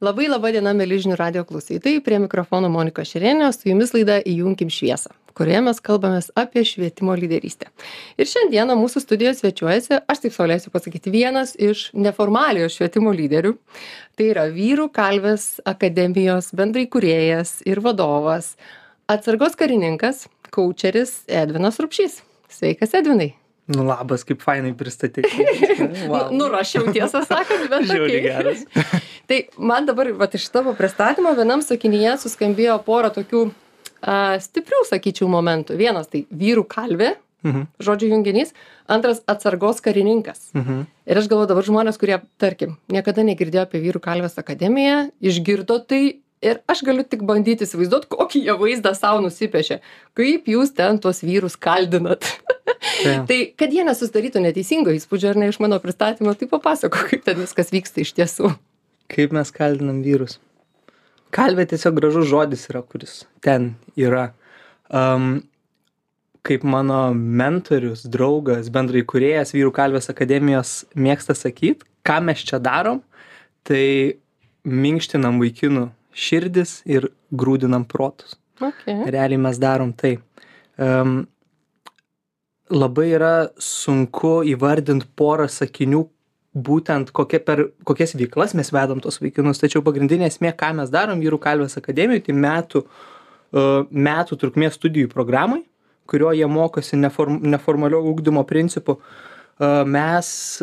Labai laba diena, mėlyžinių radio klausytojai. Prie mikrofono Monika Šerenė, su jumis laida Įjunkim šviesą, kurioje mes kalbamės apie švietimo lyderystę. Ir šiandieną mūsų studijoje svečiuojasi, aš taip saulėsiu pasakyti, vienas iš neformaliojo švietimo lyderių. Tai yra Vyrų kalvės akademijos bendrai kuriejas ir vadovas, atsargos karininkas, kočeris Edvinas Rupšys. Sveikas, Edvinai. Nu labas, kaip fainai pristatyti. Wow. Nu, nurašiau tiesą sakant, bet Žiauriai okay. geras. Tai man dabar, va, iš tavo pristatymo vienam sakinyje suskambėjo pora tokių a, stiprių, sakyčiau, momentų. Vienas tai vyrų kalvė, Mhm. žodžių junginys, antras atsargos karininkas. Mhm. Ir aš galvoju dabar žmonės, kurie, tarkim, niekada negirdėjo apie vyrų kalvės akademiją, išgirdo tai ir aš galiu tik bandyti įsivaizduoti, kokį jie vaizdą savo nusipiešė. Kaip jūs ten tuos vyrus kaldinat. Tai. tai kad jie nesusidarytų neteisingo įspūdžio ar ne iš mano pristatymo, tai papasako, kaip ten viskas vyksta iš tiesų. Kaip mes kaldinam vyrus? Kalvė tiesiog gražus žodis yra, kuris ten yra. Um, kaip mano mentorius, draugas, bendrai kuriejas Vyrų kalvės akademijos mėgsta sakyti, ką mes čia darom, tai minkštinam vaikinų širdis ir grūdinam protus. Okay. Realiai mes darom tai. Um, labai yra sunku įvardinti porą sakinių, būtent kokia per, kokias veiklas mes vedam tos vaikinus. Tačiau pagrindinė esmė, ką mes darom Vyrų kalvės akademijoje, tai metų, uh, metų trukmės studijų programai, kurio jie mokosi neform, neformalio ugdymo principu. Uh, mes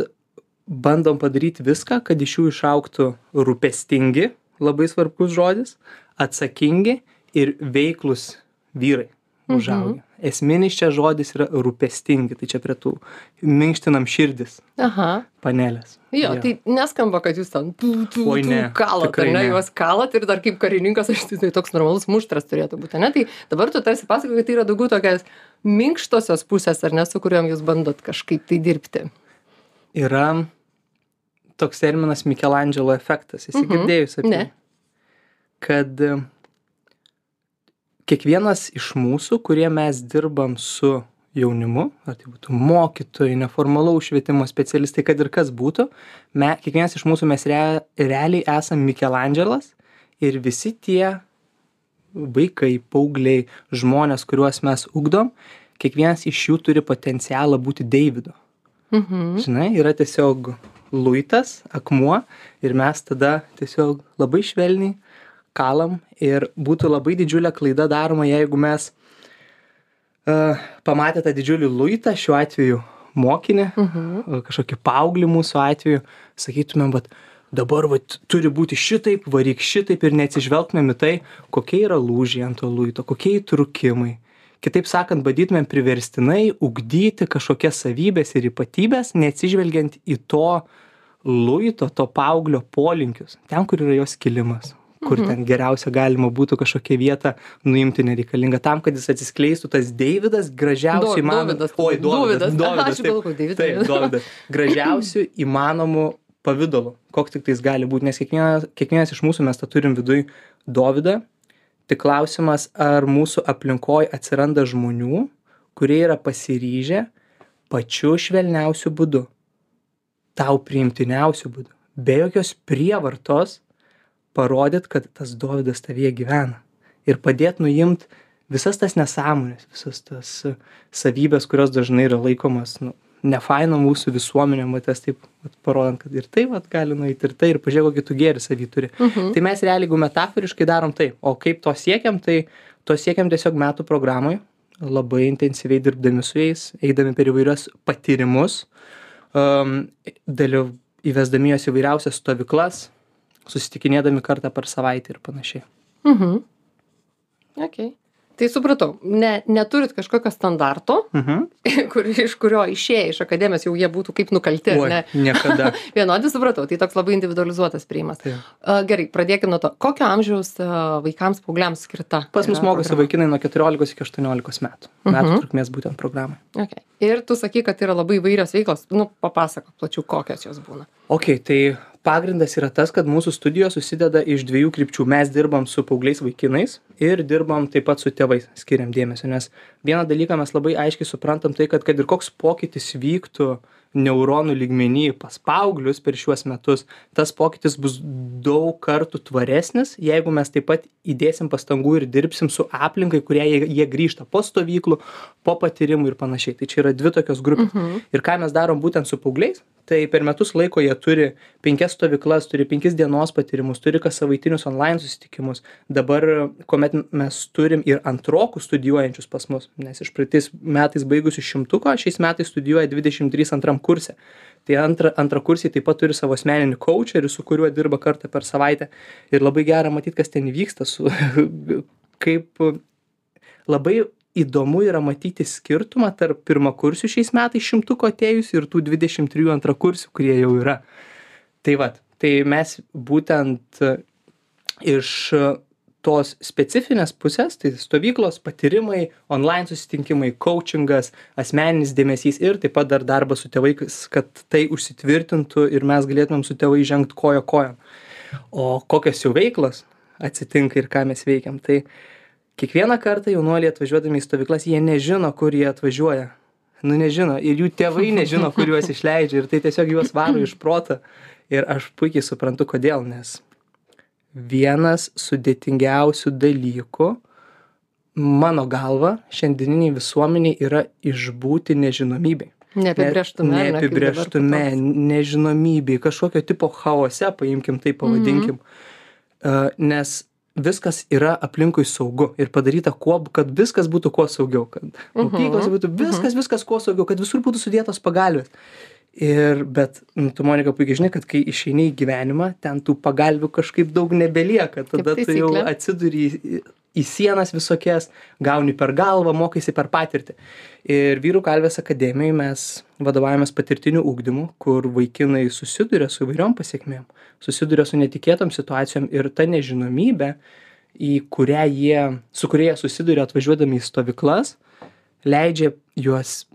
bandom padaryti viską, kad iš jų išauktų rūpestingi, labai svarbus žodis, atsakingi ir veiklus vyrai užaugę. Mhm. Esminis čia žodis yra rūpestingi, tai čia prie tų minkštinam širdis Aha. panelės. Jo, tai neskamba, kad jūs ten tų, tų, Oi, tų ne, kalat, tikrai ar ne, ne. juos kalat ir dar kaip karininkas, aš tai toks normalus muštras turėtų būti, ne? Tai dabar tu tarsi pasakoji, kad tai yra daugiau tokias minkštosios pusės, ar ne, su kuriuom jūs bandot kažkaip tai dirbti. Yra toks terminas Michelangelo efektas. Esi Mhm. girdėjus apie jį? Kad kiekvienas iš mūsų, kurie mes dirbam su jaunimu, ar tai būtų mokytojai, neformalaus švietimo specialistai, kad ir kas būtų, me, kiekvienas iš mūsų mes rea, realiai esam Michelangelas ir visi tie vaikai, paaugliai, žmonės, kuriuos mes ugdom, kiekvienas iš jų turi potencialą būti Deividu. Mhm. Žinai, yra tiesiog luitas, akmuo ir mes tada tiesiog labai švelniai kalam ir būtų labai didžiulė klaida daroma, jeigu mes uh, pamatę tą didžiulį luitą, šiuo atveju mokinį, Mhm. kažkokį paauglį mūsų atveju, sakytumėm, kad dabar vat, turi būti šitaip, varyk šitaip ir neatsižvelgtumėm į tai, kokie yra lūžiai ant to luito, kokie įtrukimai. Kitaip sakant, bandytumėm priverstinai ugdyti kažkokias savybės ir ypatybės, neatsižvelgiant į to luito, to paauglio polinkius, ten, kur yra jos kilimas kur ten geriausia galima būtų kažkokią vietą nuimti nereikalingą tam, kad jis atsiskleistų tas Deividas gražiausiai Do- įmanomu. Oi, Dovydas. Dovydas. Taip, taip, Dovydas. Gražiausių įmanomų pavydalu, koks tik tais gali būti, nes kiekvienas, kiekvienas iš mūsų mes tą turim viduj Dovydą. Tik klausimas, ar mūsų aplinkoje atsiranda žmonių, kurie yra pasiryžę pačiu švelniausiu būdu, tau priimtiniausiu būdu, be jokios prievartos parodyt, kad tas Dovydas tavyje gyvena. Ir padėt nuimt visas tas nesąmonės, visas tas uh, savybės, kurios dažnai yra laikomas nu, nefaina mūsų visuomenė, matęs taip vat, parodant, kad ir tai vat, gali nueiti, ir tai, ir pažiūrėk, kokį tu gėrį savį turi. Mhm. Tai mes realiai, jeigu metaforiškai darom tai, o kaip to siekiam, tai to siekiam tiesiog metų programai, labai intensyviai dirbdami su jais, eidami per įvairius patyrimus, um, dalyv, įvesdami juos įvairiausias stovyklas, susitikinėdami kartą per savaitę ir panašiai. Mhm. Okay. Tai supratau, ne, neturit kažkokio standarto, Mhm. kur, iš kurio išėję iš akademijos jau jie būtų kaip nukalti, Oi, ne? niekada. Vienodį supratau, tai toks labai individualizuotas priimas. Taip. A, Gerai, pradėkime nuo to, kokio amžiaus a, vaikams, paaugliams skirta. Pas mus mokosi programa? vaikinai nuo 14 iki 18 metų. Metų Mhm. trukmės būtent programai. Okay. Ir tu sakai, kad yra labai įvairios veiklos, nu, papasakok plačiau, kokios jos būna. Ok, tai pagrindas yra tas, kad mūsų studijos susideda iš dviejų krypčių. Mes dirbam su paaugliais vaikinais ir dirbam taip pat su tėvais, skiriam dėmesio. Nes vieną dalyką mes labai aiškiai suprantam tai, kad kad ir koks pokytis vyktų neuronų lygmeny pas paauglius per šiuos metus tas pokytis bus daug kartų tvaresnis jeigu mes taip pat įdėsim pastangų ir dirbsim su aplinka į kurią jie jie grįžta po stovyklų po patyrimų ir panašiai. Tai čia yra dvi tokios grupės. Ir ką mes darom būtent su paaugliais? Tai per metus laiko jie turi penkias stovyklas turi penkis dienos patyrimus turi kassavaitinius onlain susitikimus. Dabar kuomet mes turim ir antrokus studijuojančius pas mus nes iš praeitais metais baigusių šimtuko šiais metais studijuoja dvidešim trys antram kurse. Tai antra antrakursiai taip pat turi savo asmeninį koučerį su kuriuo dirba kartą per savaitę. Ir labai gera matyt kas ten vyksta su kaip labai įdomu yra matyti skirtumą tarp pirmakursių šiais metais šimtuko atėjusių ir tų dvidešim trijų antrakursių kurie jau yra. Tai vat tai mes būtent iš tos specifinės pusės tai stovyklos patyrimai onlain susitikimai koučingas asmeninis dėmesys ir taip pat dar darbas su tėvais kad tai užsitvirtintų ir mes galėtumėm su tėvais žengt koja kojon. O kokios jau veiklos atsitinka ir ką mes veikiam tai kiekvieną kartą jaunuoliai atvažiuodami į stovyklas jie nežino kur jie atvažiuoja. Nu nežino. Ir jų tėvai nežino kur juos išleidžia. Ir tai tiesiog juos varo iš proto. Ir aš puikiai suprantu kodėl nes vienas sudėtingiausių dalykų. Mano galva šiandieninėj visuomenėj yra išbūti nežinomybėj Neapibrieštume. ne, neapibrieštume nežinomybėj kažkokio tipo chaose paimkim taip pavadinkim. A, nes viskas yra aplinkui saugu ir padaryta kuo kad viskas būtų kuo saugiau kad mokyklos būtų viskas viskas kuo saugiau kad visur būtų sudėtos pagalvės ir bet nu, tu monika puikiai žinai kad kai išeini į gyvenimą ten tų pagalvių kažkaip daug nebelieka. Tada tu jau atsiduri į, į sienas visokias gauni per galvą mokaisi per patirtį. Ir vyrų kalvės akademijoj mes vadovaujamės patirtiniu ugdymu kur vaikinai susiduria su įvairiom pasekmėm susiduria su netikėtom situacijom ir ta nežinomybė į kurią jie su kuria jie susiduria atvažiuodami į stovyklas leidžia juos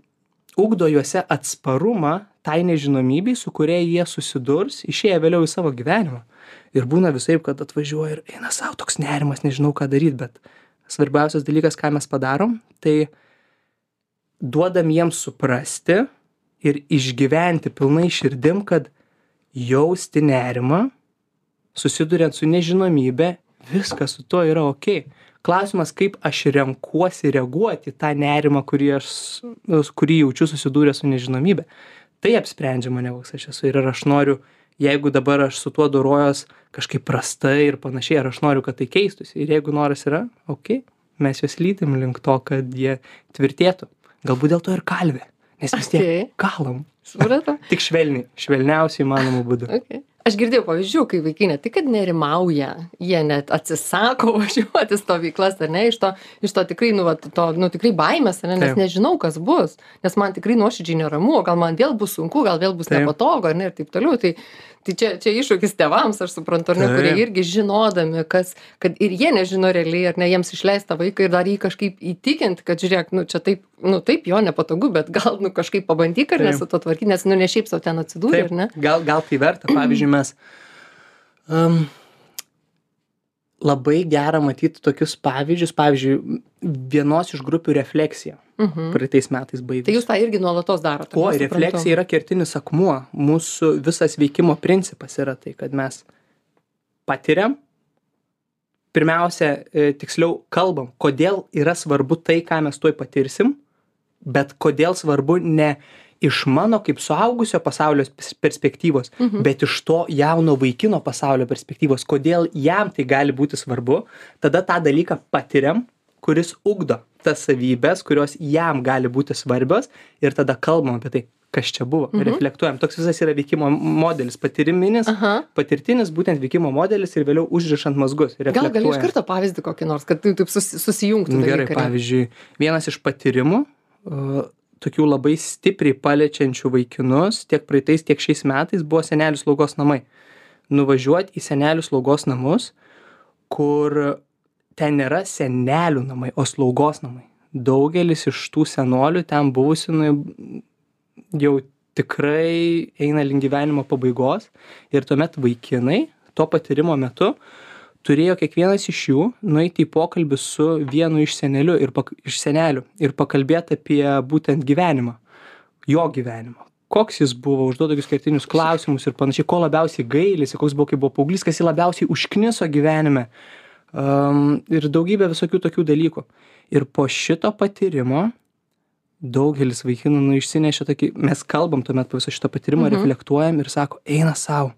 ugdo juose atsparumą tai nežinomybei su kuria jie susidurs išėję vėliau į savo gyvenimą. Ir būna visaip kad atvažiuoja ir eina sau toks nerimas nežinau ką daryt bet svarbiausias dalykas ką mes padarom tai duodam jiems suprasti ir išgyventi pilnai širdim kad jausti nerimą susiduriant su nežinomybe viskas su tuo yra okei klausimas kaip aš renkuosi reaguot į tą nerimą kurį aš kurį jaučiu susidūręs su nežinomybe tai apsprendžia mane koks aš esu. Ir ar aš noriu jeigu dabar aš su tuo dorojuos kažkaip prastai ir panašiai ar aš noriu kad tai keistųsi ir jeigu noras yra okei mes juos lydim link to kad jie tvirtėtų. Galbūt dėl to ir kalvė nes vis tiek kalam. Supratau? tik švelniai švelniausiu įmanomu būdu. Okay. Aš girdėjau pavyzdžių, kai vaikai ne tik, kad nerimauja, jie net atsisako važiuoti stovyklas, ar ne, iš to, iš to tikrai, nu, vat, to, nu, tikrai baimės, ar ne, nes nežinau, kas bus, nes man tikrai nuoširdžiai neramu, o gal man vėl bus sunku, gal vėl bus nepatogu, ar ne, ir taip toliau. Tai, tai čia, čia iššūkis tėvams, aš suprantu, ar ne, kurie irgi žinodami, kas, kad ir jie nežino realiai, ar ne, jiems išleista vaiką ir dar jį kažkaip įtikinti, kad žiūrėk, nu, čia taip, nu, taip jo nepatogu, bet gal, nu, kažkaip pabandyk, ar ne, su to tvarkyti, nes, nu, ne šiaip savo ten atsidūrė, ar ne? gal, gal tai verta. Pavyzdžiui, mes um, labai gera matyti tokius pavyzdžius. Pavyzdžiui, vienos iš grupių refleksija Mhm. praeitais metais baigėsi. Tai jūs tą irgi nuolatos darote. O, refleksija yra kertinis akmuo. Mūsų visas veikimo principas yra tai, kad mes patiriam, pirmiausia, e, tiksliau kalbam, kodėl yra svarbu tai, ką mes tuoj patirsim, bet kodėl svarbu ne iš mano kaip suaugusio pasaulio pers- perspektyvos, Mhm. bet iš to jauno vaikino pasaulio perspektyvos, kodėl jam tai gali būti svarbu, tada tą dalyką patiriam, kuris ugdo tas savybės, kurios jam gali būti svarbios ir tada kalbam apie tai, kas čia buvo, Mhm. reflektuojam. Toks visas yra veikimo modelis, patyriminis, Aha. patirtinis būtent veikimo modelis ir vėliau užrišant mazgus. Gal gali iš karto pavyzdį kokį nors, kad tai taip susi- susijungtų. Nu, Gerai, ne? pavyzdžiui, vienas iš patyrimų, uh, tokių labai stipriai paliečiančių vaikinus, tiek praeitais, tiek šiais metais, buvo senelių slaugos namai. Nuvažiuoti į senelių slaugos namus, kur ten nėra senelių namai, o slaugos namai. Daugelis iš tų senolių ten buvusių, nu, jau tikrai eina link gyvenimo pabaigos ir tuomet vaikinai to patyrimo metu turėjo kiekvienas iš jų nueiti į pokalbį su vienu iš seneliu ir iš senelių ir pakalbėt apie būtent gyvenimą jo gyvenimą. Koks jis buvo užduoda tokius kertinius klausimus ir panašiai ko labiausiai gailisi koks buvo kai buvo paauglys kas jį labiausiai užkniso gyvenime um, ir daugybė visokių tokių dalykų. Ir po šito patyrimo daugelis vaikinų nu išsinešė tokį mes kalbam tuomet po viso šito patyrimo Mhm. reflektuojam ir sako eina sau.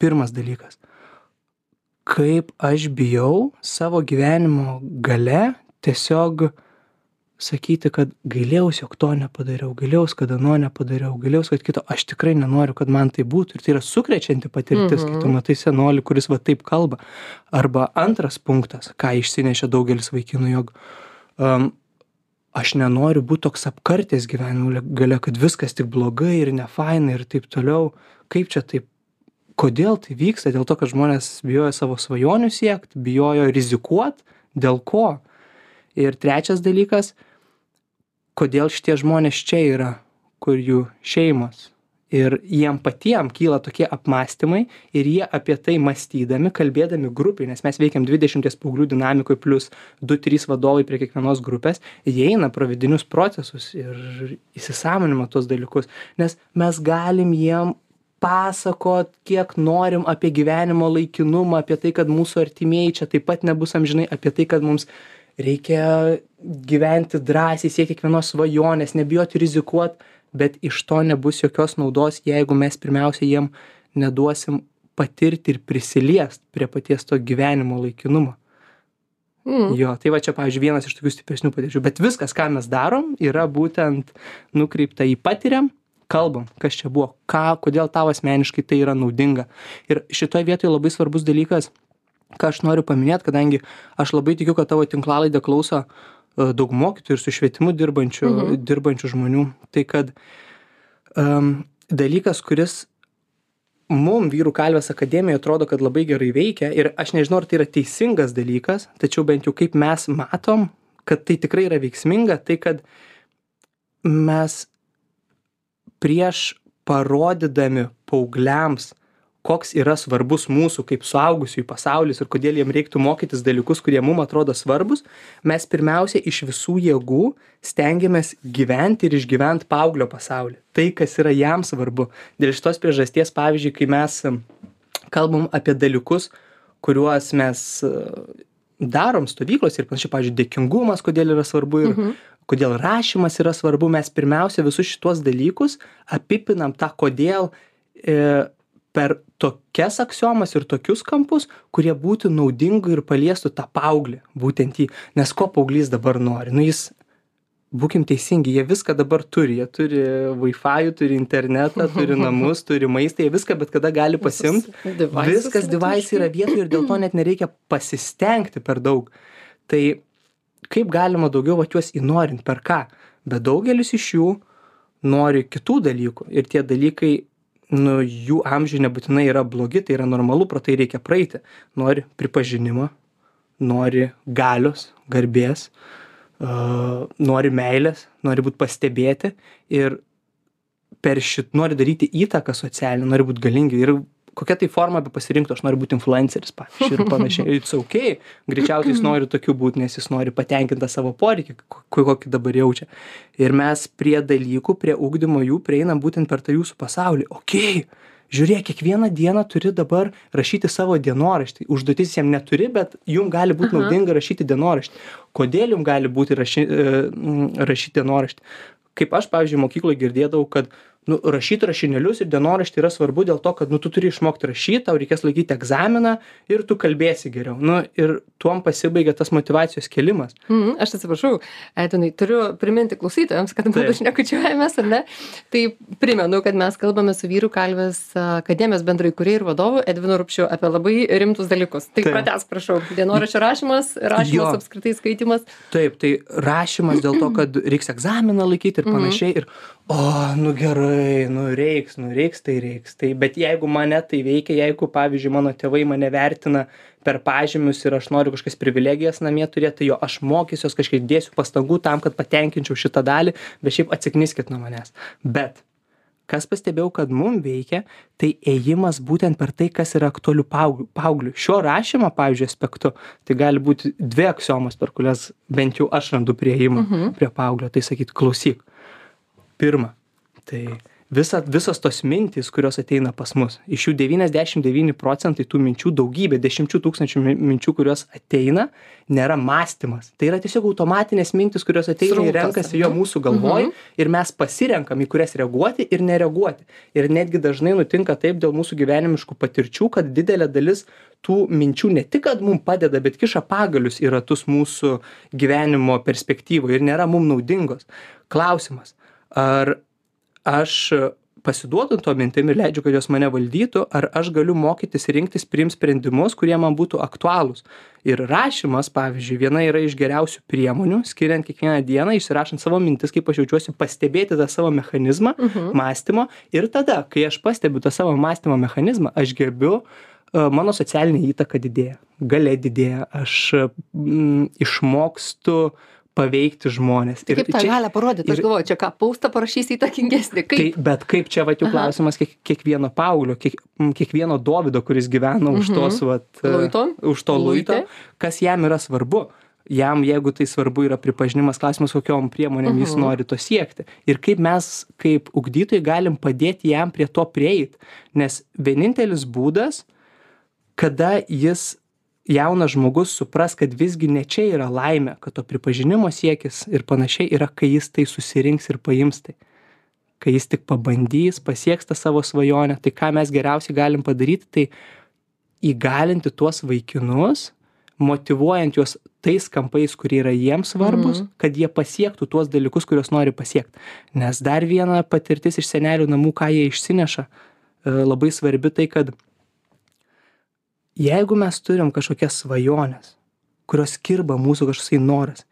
Pirmas dalykas kaip aš bijau savo gyvenimo gale tiesiog sakyti kad gailėjaus jog to nepadariau gailėjaus kad ano nepadariau gailėjaus kad kito. Aš tikrai nenoriu kad man taip būtų. Ir tai yra sukrečianti patirtis kai tu Mhm. matai senolį kuris va taip kalba. Arba antras punktas ką išsinešė daugelis vaikinų jog um, aš nenoriu būt toks apkartęs gyvenimo le- gale kad viskas tik blogai ir nefaina ir taip toliau. Kaip čia taip kodėl tai vyksta? Dėl to kad žmonės bijojo savo svajonių siekt bijojo rizikuot. Dėl ko? Ir trečias dalykas kodėl šitie žmonės čia yra kur jų šeimos. Ir jiem patiem kyla tokie apmąstymai ir jie apie tai mąstydami kalbėdami grupėj nes mes veikiam dvidešimties paauglių dinamikoj plius du trys vadovai prie kiekvienos grupės jie eina pro vidinius procesus ir įsisąmonina tuos dalykus. Nes mes galim jiem pasakot kiek norim apie gyvenimo laikinumą apie tai kad mūsų artimieji čia taip pat nebus amžinai apie tai kad mums reikia gyventi drąsiai siekt kiekvienos svajonės nebijoti rizikuot bet iš to nebus jokios naudos jeigu mes pirmiausia jiem neduosim patirti ir prisiliest prie paties to gyvenimo laikinumo Mm. jo tai va čia pavyzdžiui vienas iš tokių stipresnių patirčių bet viskas ką mes darom yra būtent nukreipta į patiriam kalbam kas čia buvo ką kodėl tau asmeniškai tai yra naudinga ir šitoj vietoj labai svarbus dalykas ką aš noriu paminėt kadangi aš labai tikiu kad tavo tinklalaidę klauso e, daug mokytojų ir su švietimu dirbančių Mhm. dirbančių žmonių tai kad um, dalykas kuris mum vyrų kalvės akademijoj atrodo kad labai gerai veikia ir aš nežinau ar tai yra teisingas dalykas tačiau bent jau kaip mes matom kad tai tikrai yra veiksminga tai kad mes prieš parodydami paaugliams koks yra svarbus mūsų kaip suaugusiųjų pasaulis ir kodėl jiem reiktų mokytis dalykus kurie mum atrodo svarbūs mes pirmiausia iš visų jėgų stengiamės gyventi ir išgyvent paauglio pasaulį tai kas yra jam svarbu dėl šitos priežasties pavyzdžiui kai mes kalbam apie dalykus kuriuos mes darom stovyklose ir panašiai pavyzdžiui dėkingumas kodėl yra svarbu ir Mhm. Kodėl rašymas yra svarbu mes pirmiausia visus šituos dalykus apipinam tą kodėl e, per tokias aksiomas ir tokius kampus kurie būtų naudingi ir paliestų tą paauglį būtent jį. Nes ko paauglys dabar nori? Nu jis būkim teisingi jie viską dabar turi. Jie turi vaifajų turi internetą turi namus turi maistą jie viską bet kada gali devices viskas devaisai yra vietoj ir dėl to net nereikia pasistengti per daug. Tai kaip galima daugiau vat juos įnorint per ką? Bet daugelis iš jų nori kitų dalykų ir tie dalykai nu jų amžiui nebūtinai yra blogi tai yra normalu pro tai reikia praeiti. Nori pripažinimo nori galios garbės a, nori meilės nori būt pastebėti ir per šit nori daryti įtaką socialinę nori būt galingi ir kokia tai forma bepasirinktų aš noriu būt influenceris pavyzdžiui ir panašiai. It's okay. Greičiausiai jis nori tokiu būt nes jis nori patenkint tą savo poreikį ko- kokį dabar jaučia. Ir mes prie dalykų prie ugdymo jų prieinam būtent per tą jūsų pasaulį. Okei žiūrėk kiekvieną dieną turi dabar rašyti savo dienoraštį. Užduotis jam neturi bet jum gali būt naudinga rašyti dienoraštį. Kodėl jum gali būti raši e, m, rašyti dienoraštį? Kaip aš pavyzdžiui mokykloj girdėdavau kad nu rašyt rašinėlius ir dienoraštį yra svarbu dėl to kad nu tu turi išmokt rašyt tau reikės laikyt egzaminą ir tu kalbėsi geriau nu ir tuom pasibaigia tas motyvacijos kėlimas Mhm, aš atsiprašau, Edvinai, turiu priminti klausytojams, kad Taip. šnekučiuojamės, ar ne? Tai primenu, kad mes kalbame su vyrų kalvės akademijos bendrai kurie ir vadovu Edvinu Rupšiu apie labai rimtus dalykus. Tai Taip. prates, prašau, dienoraščio rašymas, rašymas, Jo. apskritai skaitimas. taip tai rašymas dėl to kad reiks egzaminą laikyt ir panašiai ir o nu gerai nu reiks nu reiks tai reiks. Tai bet jeigu mane tai veikia jeigu pavyzdžiui mano tėvai mane vertina per pažymius ir aš noriu kažkokias privilegijas namie turėt tai jo aš mokysiuos kažkiek dėsiu pastangų tam kad patenkinčiau šitą dalį bet šiaip atsikniskit nuo manęs. Bet kas pastebėjau kad mum veikia tai ėjimas būtent per tai kas yra aktualu paaugliui paaugliui. Šio rašymo pavyzdžiui aspektu tai gali būti dvi aksiomos per kurias bent jau aš randu priėjimą Mhm. prie paauglio. Tai sakyt klausyk. Pirma tai visa visos tos mintys kurios ateina pas mus iš jų devyniasdešim devyni procentai tų minčių daugybė dešimčių tūkstančių mi minčių kurios ateina nėra mąstymas. Tai yra tiesiog automatinės mintys kurios ateina ir renkasi jo mūsų galvoj ir mes pasirenkam į kurias reaguoti ir nereaguoti. Ir netgi dažnai nutinka taip dėl mūsų gyvenimiškų patirčių kad didelė dalis tų minčių ne tik kad mum padeda bet kiša pagalius į ratus mūsų gyvenimo perspektyvoj ir nėra mum naudingos. Klausimas. Ar aš pasiduodu tom mintim ir leidžiu kad jos mane valdytų ar aš galiu mokytis rinktis priimt sprendimus kurie man būtų aktualūs. Ir rašymas pavyzdžiui viena yra iš geriausių priemonių skiriant kiekvieną dieną išsirašant savo mintis kaip aš jaučiuosi pastebėti tą savo mechanizmą mąstymo. Ir tada kai aš pastebiu tą savo mąstymo mechanizmą aš gerbiu a, mano socialinė įtaka didėja galia didėja aš išmokstu paveikti žmones Kaip tą galę parodyti? Aš ir- galvoju, čia ką, paustą parašysi įtakingesnį. Tai, Kaip? bet kaip čia jau Aha. klausimas kiek, kiekvieno Paulio, kiek, kiekvieno Dovido, kuris gyvena už tos, vat, e, Luito? už to luito, kas jam yra svarbu. Jam, jeigu tai svarbu yra pripažinimas, klausimas, kokiom priemonėm jis nori to siekti. Ir kaip mes, kaip ugdytojai, galim padėti jam prie to prieiti. Nes vienintelis būdas, kada jis jaunas žmogus supras, kad visgi ne čia yra laimė, kad to pripažinimo siekis ir panašiai yra, kai jis tai susirinks ir paims tai. Kai jis tik pabandys, pasieks tą savo svajonę, tai ką mes geriausiai galim padaryti, tai įgalinti tuos vaikinus, motivuojant juos tais kampais, kurie yra jiems svarbus, Mhm. kad jie pasiektų tuos dalykus, kuriuos nori pasiekti. Nes dar viena patirtis iš senelių namų, ką jie išsineša, e, labai svarbi tai, kad jeigu mes turim kažkokias svajones, kurios kirba mūsų kažkoksai noras,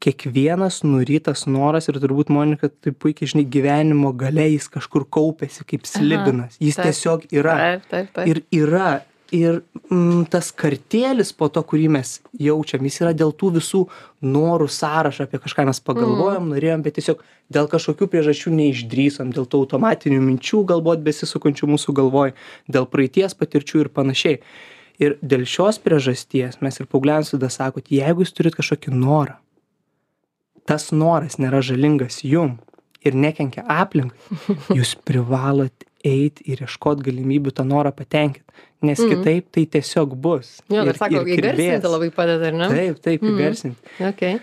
kiekvienas nurytas noras ir turbūt Monika tai puikiai žinai, gyvenimo gale jis kažkur kaupėsi kaip slibinas. Jis tiesiog yra. Ir yra. Ir mm, tas kartėlis po to, kurį mes jaučiam, jis yra dėl tų visų norų sąrašą, apie kažką mes pagalvojom, mm. norėjom, bet tiesiog dėl kažkokių priežasčių neišdrysom, dėl tų automatinių minčių galbūt besisukančių mūsų galvoj, dėl praeities patirčių ir panašiai. Ir dėl šios priežasties mes ir paaugliams tada sakot, jeigu jūs turit kažkokį norą, tas noras nėra žalingas jum ir nekenkia aplinkai, jūs privalot eiti ir ieškot galimybių tą norą patenkinti, nes Mhm. kitaip tai tiesiog bus. Jo, Ir- sako, ir kirbės. įgarsinti labai padeda, ar ne? Taip, taip, Mhm. įgarsinti. Okay.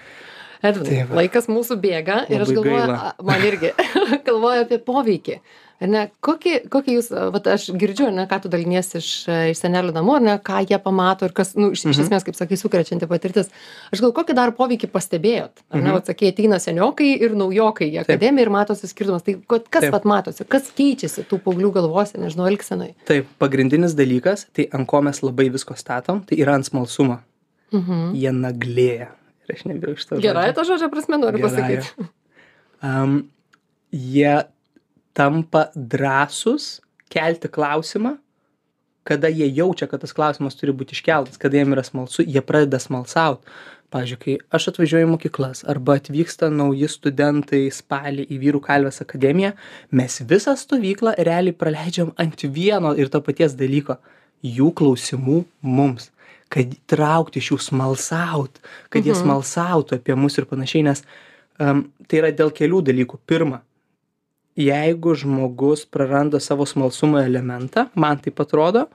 Edvinai, Tai laikas mūsų bėga ir aš Labai galvoju, gaila. man irgi galvoju apie poveikį. Ar ne, kokį, kokį jūs, vat, aš girdžiu, ar ne, ką tu daliniesi iš, iš senelių namų, ar ne, ką jie pamato ir kas, nu, iš, iš Mhm. esmės, kaip sakai, sukrečianti patirtis. Aš gal kokį dar poveikį pastebėjot? Ar ne, Mhm. vat, sakė, ateina seniokai ir naujokai į akademiją ir matosi skirtumas. Tai ko- kas Taip. vat matosi, kas keičiasi tų paauglių galvose, nežinau, elgsenai. Taip, pagrindinis dalykas, tai ant ko mes labai visko statom, tai yra ant smalsumo. Mhm. Jie naglėja. Ir aš nebijau iš to. Gerai, to žodžio prasme noriu Gerąja. pasakyti. Um, jie tampa drąsūs kelti klausimą, kada jie jaučia, kad tas klausimas turi būti iškeltas, kada jiem yra smalsu, jie pradeda smalsauti. Pavyzdžiui, kai aš atvažiuoju į mokyklas arba atvyksta nauji studentai spalį į Vyrų kalvės akademiją, mes visą stovyklą realiai praleidžiam ant vieno ir to paties dalyko - jų klausimų mums. Kad traukti iš jų smalsaut, kad jie Mhm. smalsautų apie mus ir panašiai, nes um, tai yra dėl kelių dalykų. Pirma, jeigu žmogus praranda savo smalsumo elementą, man taip atrodo,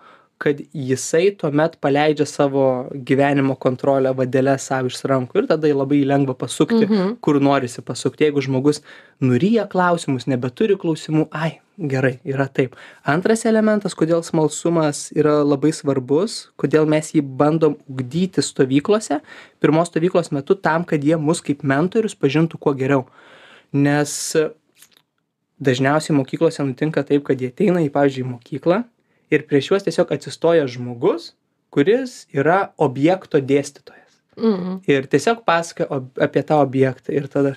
kad jisai tuomet paleidžia savo gyvenimo kontrolę vadelę savo iš rankų ir tada jį labai lengva pasukti, Mhm. kur norisi pasukti. Jeigu žmogus nuryja klausimus, nebeturi klausimų, ai, gerai, yra taip. Antras elementas, kodėl smalsumas yra labai svarbus, kodėl mes jį bandom ugdyti stovyklose, pirmos stovyklos metu tam, kad jie mus kaip mentorius pažintų kuo geriau. Nes dažniausiai mokyklose nutinka taip, kad jie ateina į, pavyzdžiui, mokyklą ir prieš juos tiesiog atsistoja žmogus, kuris yra objekto dėstytojas Mhm. ir tiesiog pasakoja apie tą objektą ir tada,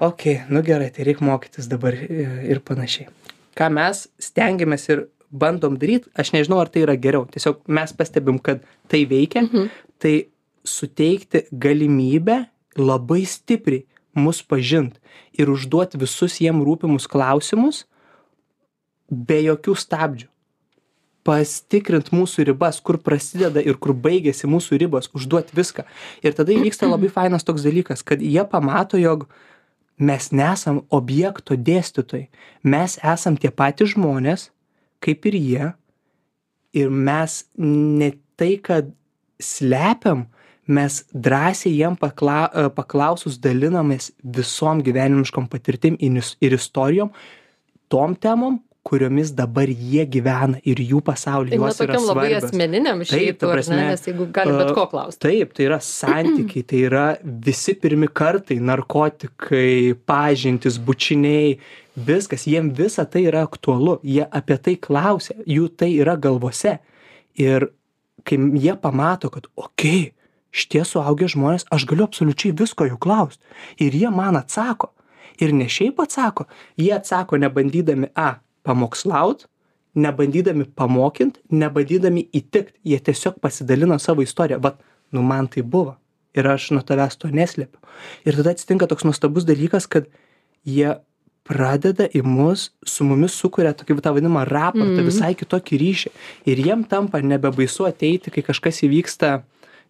okei, okay, nu gerai, tai reikia mokytis dabar i- ir panašiai. Ką mes stengiamės ir bandom daryti, aš nežinau, ar tai yra geriau, tiesiog mes pastebim, kad tai veikia, Mhm. tai suteikti galimybę labai stipriai mus pažint ir užduoti visus jiem rūpimus klausimus be jokių stabdžių pastikrint mūsų ribas, kur prasideda ir kur baigėsi mūsų ribos, užduot viską. Ir tada įvyksta labai fainas toks dalykas, kad jie pamato, jog mes nesam objekto dėstytojai. Mes esam tie patys žmonės, kaip ir jie. Ir mes ne tai, kad slepiam, mes drąsiai jiem pakla, e, paklausus dalinamės visom gyvenimiškom patirtim ir istorijom, tom temom, kuriomis dabar jie gyvena ir jų pasaulyje. Tai tokiam labai asmeniniam šiaip, taip, prasme, ne, nes jeigu gali bet ko klausti. Taip, tai yra santykiai, tai yra visi pirmi kartai, narkotikai, pažintis, bučiniai, viskas, jiem visa tai yra aktualu, jie apie tai klausia, jų tai yra galvose. Ir kai jie pamato, kad, okei, okay, šitie suaugę žmonės, aš galiu absoliučiai visko jų klausti. Ir jie man atsako. Ir ne šiaip atsako, jie atsako nebandydami A pamokslaut, nebandydami pamokint, nebandydami įtikt, jie tiesiog pasidalina savo istoriją. Vat, nu man tai buvo. Ir aš nuo tavęs to neslėpiu. Ir tada atsitinka toks nuostabus dalykas, kad jie pradeda į mus, su mumis sukuria tokį tą vadinamą raportą, mm. visai kitokį ryšį. Ir jiem tampa nebebaisu ateiti, kai kažkas įvyksta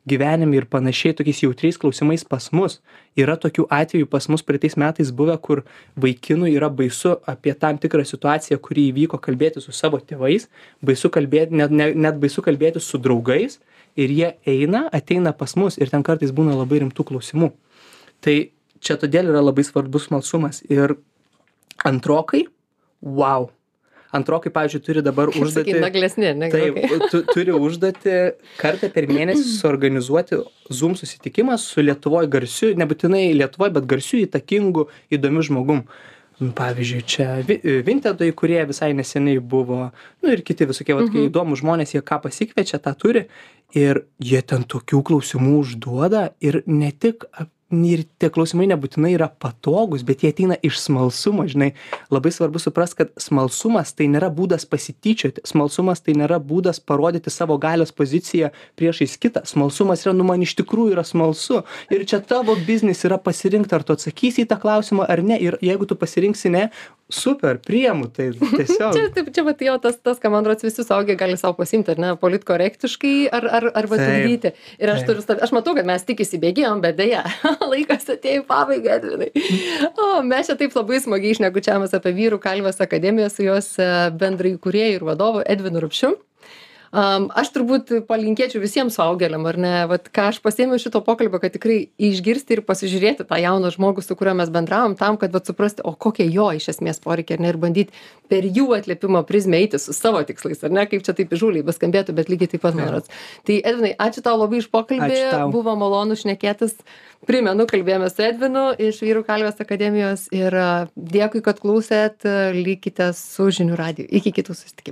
gyvenime ir panašiai tokiais jautriais klausimais pas mus. Yra tokių atvejų pas mus praeitais metais buvę kur vaikinui yra baisu apie tam tikrą situaciją kuri įvyko kalbėtis su savo tėvais baisu kalbėt net ne net baisu kalbėtis su draugais ir jie eina ateina pas mus ir ten kartais būna labai rimtų klausimų. Tai čia todėl yra labai svarbus smalsumas. Ir antrokai vau antrokai pavyzdžiui turi dabar užduotį naglesni taip tu turi užduotį kartą per mėnesį suorganizuoti zoom susitikimą su lietuvoj garsiu nebūtinai lietuvoj bet garsiu įtakingu įdomiu žmogum. Pavyzdžiui čia vi vintedo įkūrėja visai neseniai buvo nu ir kiti visokie vat kai įdomūs žmonės jie ką pasikviečia tą turi. Ir jie ten tokių klausimų užduoda ir ne tik ir tie klausimai nebūtinai yra patogūs bet jie ateina iš smalsumo žinai. Labai svarbu suprast kad smalsumas tai nėra būdas pasityčioti. Smalsumas tai nėra būdas parodyti savo galios poziciją priešais kitą. Smalsumas yra nu man iš tikrųjų yra smalsu. Ir čia tavo biznis yra pasirinkt ar tu atsakysi į tą klausimą ar ne. Ir jeigu tu pasirinksi ne super priimu tai tiesiog. Čia taip čia vat jo tas tas ką man rods visi suaugę gali sau pasiimti ar ne politkorektiškai ar ar arba trukdyti ir aš turiu aš matau kad mes tik įsibėgėjom bet deja laikas atėjo į pabaigą edvinai. O mes čia taip labai smagiai šnekučiavomės apie vyrų kalvės akademiją su jos e, bendraįkūrėju ir vadovu edvinu rupšiu am aš turbūt palinkėčiau visiem suaugėliam ar ne vat ką aš pasiėmiau iš šito pokalbio kad tikrai išgirsti ir pasižiūrėti tą jauną žmogų su kuriuo mes bendravom tam kad vat suprasti o kokie jo iš esmės poreikiai ar ne ir bandyt per jų atliepimo prizmę eiti su savo tikslais ar ne kaip čia taip įžūliai beskambėtų bet lygiai taip pat rods tai edvinai ačiū tau labai už pokalbį buvo malonu šnekėtis. Primenu kalbėjomės su edvinu iš vyrų kalvės akademijos ir dėkui kad klausėt likite su žinių radiju. Iki kitų susitikimų